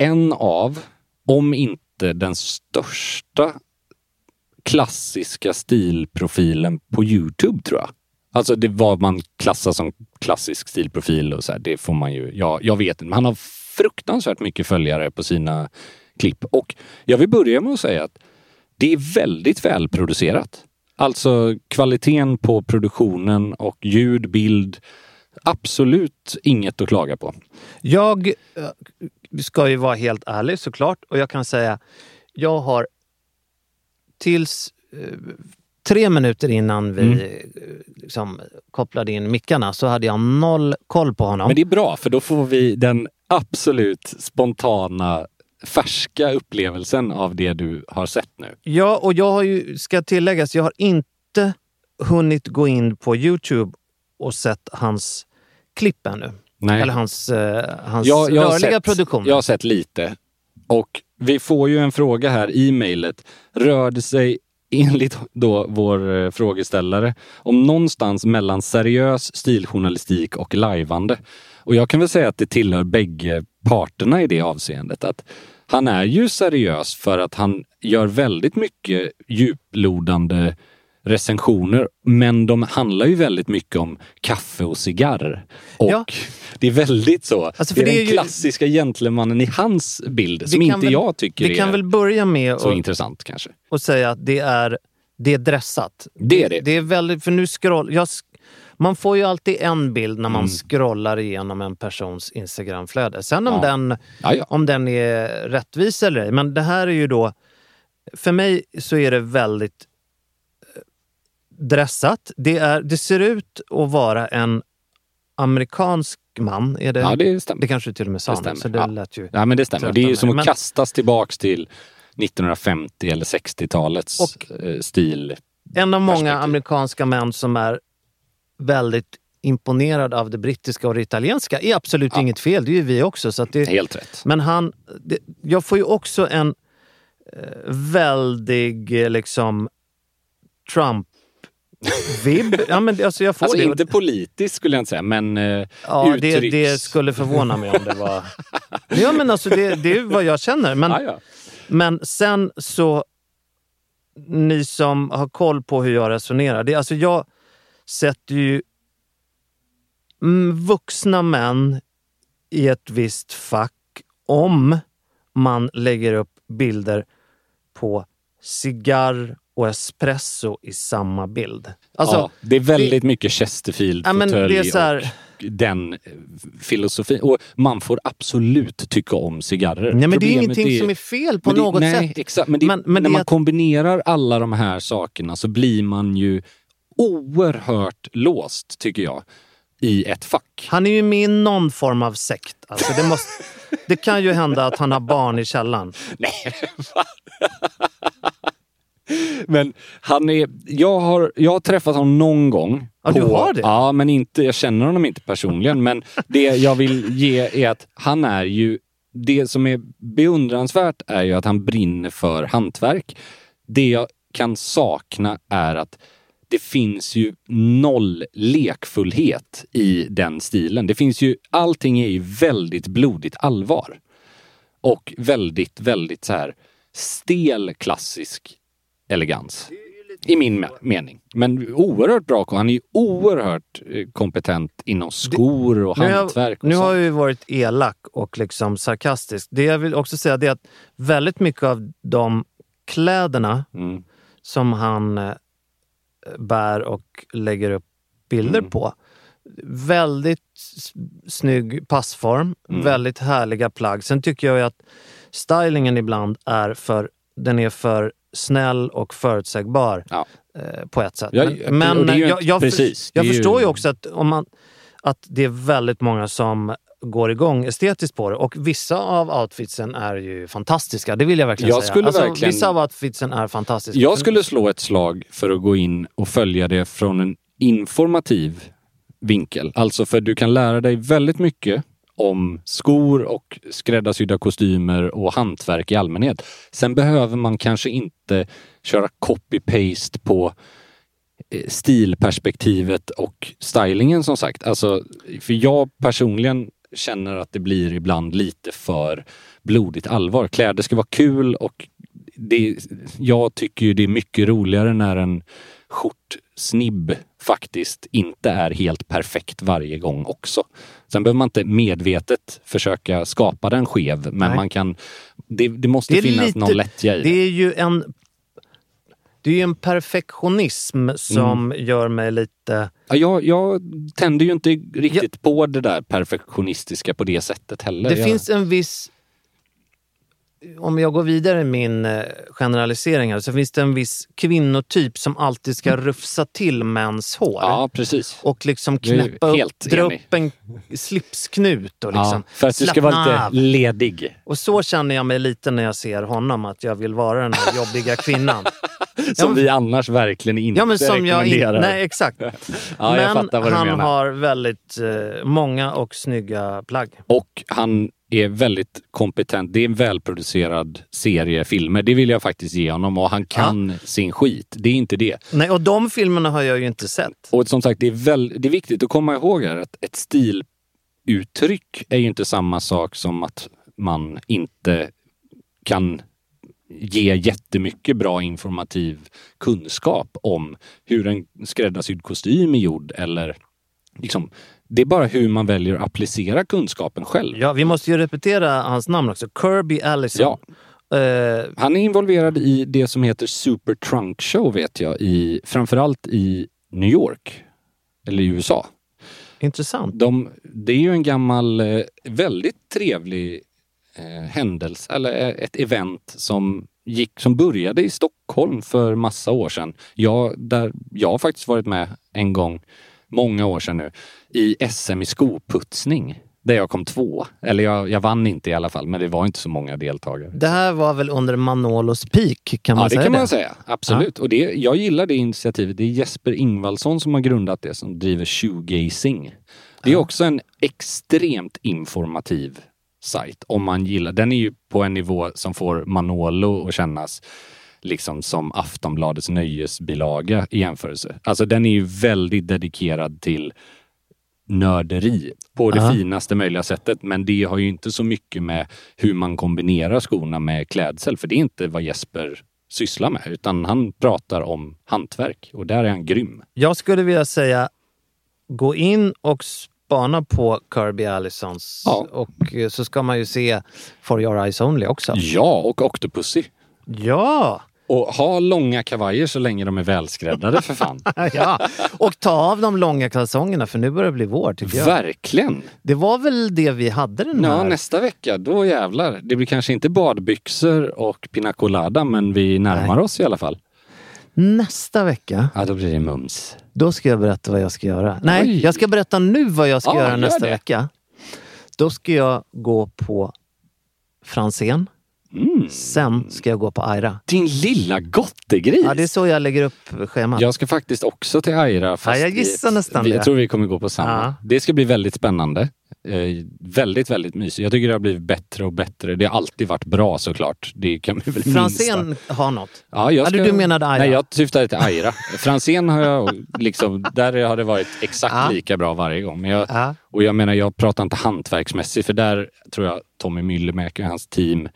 S2: en av, om inte den största klassiska stilprofilen på Youtube tror jag. Alltså det vad man klassar som klassisk stilprofil och så här, det får man ju, ja, jag vet inte. Men han har fruktansvärt mycket följare på sina klipp. Och jag vill börja med att säga att det är väldigt välproducerat. Alltså kvaliteten på produktionen och ljud, bild, absolut inget att klaga på.
S1: Jag eh, ska ju vara helt ärlig såklart och jag kan säga jag har tills eh, tre minuter innan vi
S2: Mm.
S1: eh, liksom, kopplade in mickarna så hade jag noll koll på honom.
S2: Men det är bra, för då får vi den absolut spontana, färska upplevelsen av det du har sett nu.
S1: Ja, och jag har ju, ska tilläggas, jag har inte hunnit gå in på Youtube och sett hans klipp ännu.
S2: Nej.
S1: Eller hans, eh, hans
S2: Jag, jag,
S1: rörliga
S2: sett,
S1: produktion.
S2: jag har sett lite. Och vi får ju en fråga här i mejlet. Rör det sig enligt då vår eh, frågeställare om någonstans mellan seriös stiljournalistik och lajvande? Och jag kan väl säga att det tillhör bägge parterna i det avseendet. Att han är ju seriös för att han gör väldigt mycket djuplodande recensioner, men de handlar ju väldigt mycket om kaffe och cigarr. Och
S1: Ja.
S2: det är väldigt så.
S1: Alltså,
S2: det är
S1: det
S2: den
S1: är ju-
S2: klassiska gentlemannen i hans bild, som
S1: kan
S2: inte
S1: väl-
S2: jag tycker
S1: Vi kan
S2: är
S1: väl börja med
S2: så
S1: att
S2: intressant kanske.
S1: och säga att det är, det är dressat.
S2: Det är det.
S1: Det är väldigt, för nu scroll, jag, man får ju alltid en bild när man
S2: Mm.
S1: scrollar igenom en persons Instagramflöde. Sen om,
S2: Ja.
S1: den, om den är rättvis eller ej. Men det här är ju då, för mig så är det väldigt dressat. Det, är, det ser ut att vara en amerikansk man. Är det,
S2: Ja, det stämmer.
S1: det kanske till och med sa
S2: Det stämmer.
S1: så det
S2: Ja.
S1: lät ju...
S2: Ja, men det stämmer. Det är ju som att
S1: Men-
S2: kastas tillbaks till 1950 eller 60-talets
S1: Och-
S2: eh, stil.
S1: En av många amerikanska män som är väldigt imponerad av det brittiska och det italienska. är absolut inget fel, det är ju vi också. Så det,
S2: Helt rätt.
S1: men han, det, jag får ju också en eh, väldig eh, liksom Trump-vibb. ja, men det- alltså jag får
S2: Alltså
S1: det.
S2: inte politiskt skulle jag inte säga, men eh,
S1: ja, det, det skulle förvåna mig om det var... ja, men alltså det, det är vad jag känner. Men,
S2: ja.
S1: Men sen så, ni som har koll på hur jag resonerar. Det, alltså jag sätter ju vuxna män i ett visst fack om man lägger upp bilder på cigarr och espresso i samma bild. Alltså,
S2: ja, det är väldigt mycket
S1: Ja, det är
S2: fåtölj
S1: så här-
S2: och den eh, filosofin. Och man får absolut tycka om cigarrer.
S1: nej, men det är
S2: Problemet
S1: ingenting som är fel på
S2: det-
S1: något
S2: nej,
S1: sätt.
S2: Exakt, men, det,
S1: Men- men
S2: när man
S1: är-
S2: kombinerar alla de här sakerna så blir man ju oerhört låst, tycker jag, i ett fack.
S1: Han är ju med i någon form av sekt. Alltså det, måste, det kan ju hända att han har barn i källaren.
S2: Nej, va? Men han är, jag har, jag har träffat honom någon gång.
S1: Ja, du har det?
S2: Ja, men inte, jag känner honom inte personligen. Men det jag vill ge är att han är ju, det som är beundransvärt är ju att han brinner för hantverk. Det jag kan sakna är att det finns ju noll lekfullhet i den stilen. Det finns ju, allting är ju väldigt blodigt allvar. Och väldigt, väldigt så här stel klassisk elegans. I min me- mening. Men oerhört bra. Han är ju oerhört eh, kompetent inom skor och
S1: Nu har-
S2: hantverk. Och
S1: Nu har jag ju varit elak och liksom sarkastisk. Det jag vill också säga det är att väldigt mycket av de kläderna
S2: Mm.
S1: som han eh, bär och lägger upp bilder
S2: Mm.
S1: på. Väldigt snygg passform,
S2: Mm.
S1: väldigt härliga plagg. Sen tycker jag att stylingen ibland är för, den är för snäll och förutsägbar
S2: Ja.
S1: eh, på ett sätt.
S2: Ja,
S1: men
S2: ju
S1: jag,
S2: inte-
S1: jag,
S2: precis.
S1: jag
S2: är ju-
S1: förstår ju också att, om man, att det är väldigt många som går igång estetiskt på det. Och vissa av outfitsen är ju fantastiska. Det vill jag verkligen
S2: Jag
S1: säga. alltså,
S2: verkligen-
S1: Vissa av outfitsen är fantastiska.
S2: Jag skulle slå ett slag för att gå in och följa det från en informativ vinkel. Alltså för du kan lära dig väldigt mycket om skor och skräddarsydda kostymer och hantverk i allmänhet. Sen behöver man kanske inte köra copy-paste på eh, stilperspektivet och stylingen som sagt. Alltså, för jag personligen känner att det blir ibland lite för blodigt allvar. Kläder ska vara kul och det, jag tycker ju det är mycket roligare när en skjortsnibb faktiskt inte är helt perfekt varje gång också. Sen behöver man inte medvetet försöka skapa den skev, men
S1: Nej.
S2: man kan... Det, det måste
S1: Det
S2: finnas
S1: lite-
S2: någon lättja i
S1: Det är ju en, det är ju en perfektionism som
S2: Mm.
S1: gör mig lite...
S2: Ja, jag, jag tänder ju inte riktigt på det där perfektionistiska på det sättet heller.
S1: Det
S2: jag,
S1: finns en viss... Om jag går vidare i min eh, generalisering här, så finns det en viss kvinnotyp som alltid ska rufsa till mäns hår.
S2: Mm. Ja, precis.
S1: Och liksom knäppa upp, dra upp en slipsknut och liksom
S2: ja, för att du ska vara lite
S1: av.
S2: ledig.
S1: Och så känner jag mig lite när jag ser honom, att jag vill vara den här jobbiga kvinnan.
S2: Som
S1: men-
S2: vi annars verkligen inte
S1: Ja, men som jag in,
S2: rekommenderar.
S1: Nej, exakt.
S2: Ja,
S1: men han
S2: menar.
S1: har väldigt eh, många och snygga plagg.
S2: Och han är väldigt kompetent. Det är en välproducerad serie filmer. Det vill jag faktiskt ge honom. Och han kan sin skit. Det är inte det.
S1: Nej, och de filmerna har jag ju inte sett.
S2: Och som sagt, det är, väl, det är viktigt att komma ihåg här att ett stiluttryck är ju inte samma sak som att man inte kan ge jättemycket bra informativ kunskap om hur en skräddarsydd kostym är gjord eller liksom, det är bara hur man väljer att applicera kunskapen själv.
S1: Ja, vi måste ju repetera hans namn också. Kirby Allison.
S2: Ja.
S1: Eh,
S2: Han är involverad i det som heter Super Trunk Show vet jag, i, framförallt i New York. Eller i USA.
S1: intressant.
S2: De, det är ju en gammal, eh, väldigt trevlig eh, händelse, eller eh, ett event som, gick, som började i Stockholm för massa år sedan. Jag, där, jag har faktiskt varit med en gång, många år sedan nu, i SM i skoputsning. Där jag kom två. Eller jag, jag vann inte i alla fall, men det var inte så många deltagare.
S1: Det här var väl under Manolos peak, kan man
S2: ja, det
S1: säga
S2: kan
S1: det?
S2: man säga. Absolut. Och det, jag gillar det initiativet. Det är Jesper Ingvaldsson som har grundat det, som driver shoegazing. Det är också en extremt informativ sajt om man gillar. Den är ju på en nivå som får Manolo att kännas liksom som Aftonbladets nöjesbilaga i jämförelse. Alltså den är ju väldigt dedikerad till nörderi på det
S1: Ja.
S2: finaste möjliga sättet. Men det har ju inte så mycket med hur man kombinerar skorna med klädsel. För det är inte vad Jesper sysslar med. Utan han pratar om hantverk och där är han grym.
S1: Jag skulle vilja säga, gå in och spana på Kirby Allisons.
S2: Ja.
S1: Och eh, så ska man ju se For Your Eyes Only också.
S2: Ja, och Octopussy.
S1: Ja!
S2: Och ha långa kavajer så länge de är välskräddade för fan.
S1: ja! Och ta av de långa kalsongerna för nu börjar det bli vår tycker jag.
S2: Verkligen!
S1: Det var väl det vi hade den
S2: Ja,
S1: här.
S2: nästa vecka, då jävlar. Det blir kanske inte badbyxor och pina colada, men vi närmar
S1: Nej.
S2: oss i alla fall.
S1: Nästa vecka,
S2: Ja, då blir det mums.
S1: då ska jag berätta vad jag ska göra. Nej,
S2: Oj.
S1: jag ska berätta nu vad jag ska
S2: Ja,
S1: göra
S2: gör
S1: nästa
S2: det.
S1: vecka. Då ska jag gå på Franzén Sen ska jag gå på Aira.
S2: Din lilla gottegris!
S1: Ja, det är så jag lägger upp schemat.
S2: Jag ska faktiskt också till Aira. Fast
S1: Ja, jag gissar nästan
S2: vi,
S1: det.
S2: Jag tror vi kommer gå på samma.
S1: Ja.
S2: Det ska bli väldigt spännande. Eh, väldigt, väldigt mysigt. Jag tycker det har blivit bättre och bättre. Det har alltid varit bra såklart. Det kan vi väl
S1: Franzén har något.
S2: Ja, jag
S1: Ja, du- du menade Aira.
S2: Nej, jag syftade till Aira. Franzén har jag liksom, där har det varit exakt
S1: Ja.
S2: lika bra varje gång. Men jag,
S1: Ja.
S2: och jag menar, jag pratar inte hantverksmässigt för där tror jag Tommy Myllymäki och hans team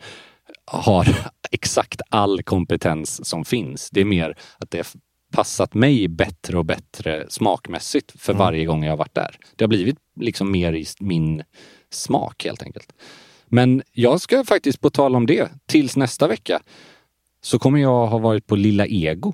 S2: har exakt all kompetens som finns. Det är mer att det har passat mig bättre och bättre smakmässigt för
S1: Mm.
S2: varje gång jag har varit där. Det har blivit liksom mer i min smak helt enkelt. Men jag ska faktiskt på tal om det, tills nästa vecka så kommer jag ha varit på Lilla Ego.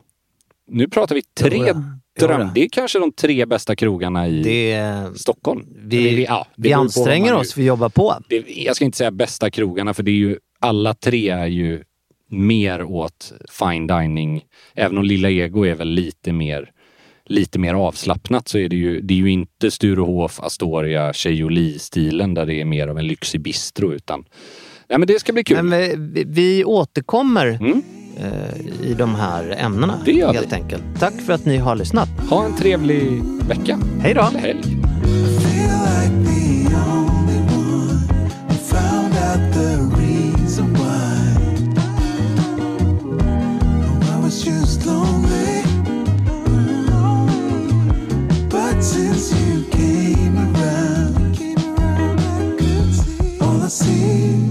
S2: Nu pratar vi tre dröm. Det är kanske de tre bästa krogarna i
S1: Det,
S2: Stockholm.
S1: vi
S2: Eller ja,
S1: vi anstränger oss, vi jobbar på.
S2: det, jag ska inte säga bästa krogarna för det är ju alla tre är ju mer åt fine dining. Även om Lilla Ego är väl lite mer lite mer avslappnat så är det ju, det är ju inte Sturehof, Astoria, Tjejoli-stilen där det är mer av en lyxig bistro utan Nej men det ska bli kul.
S1: Men vi, vi återkommer
S2: Mm.
S1: Eh, i de här ämnena
S2: Det gör
S1: helt
S2: vi.
S1: enkelt. Tack för att ni har lyssnat.
S2: Ha en trevlig vecka.
S1: Hej då!
S2: Helg.
S4: since you came around, I could see all I see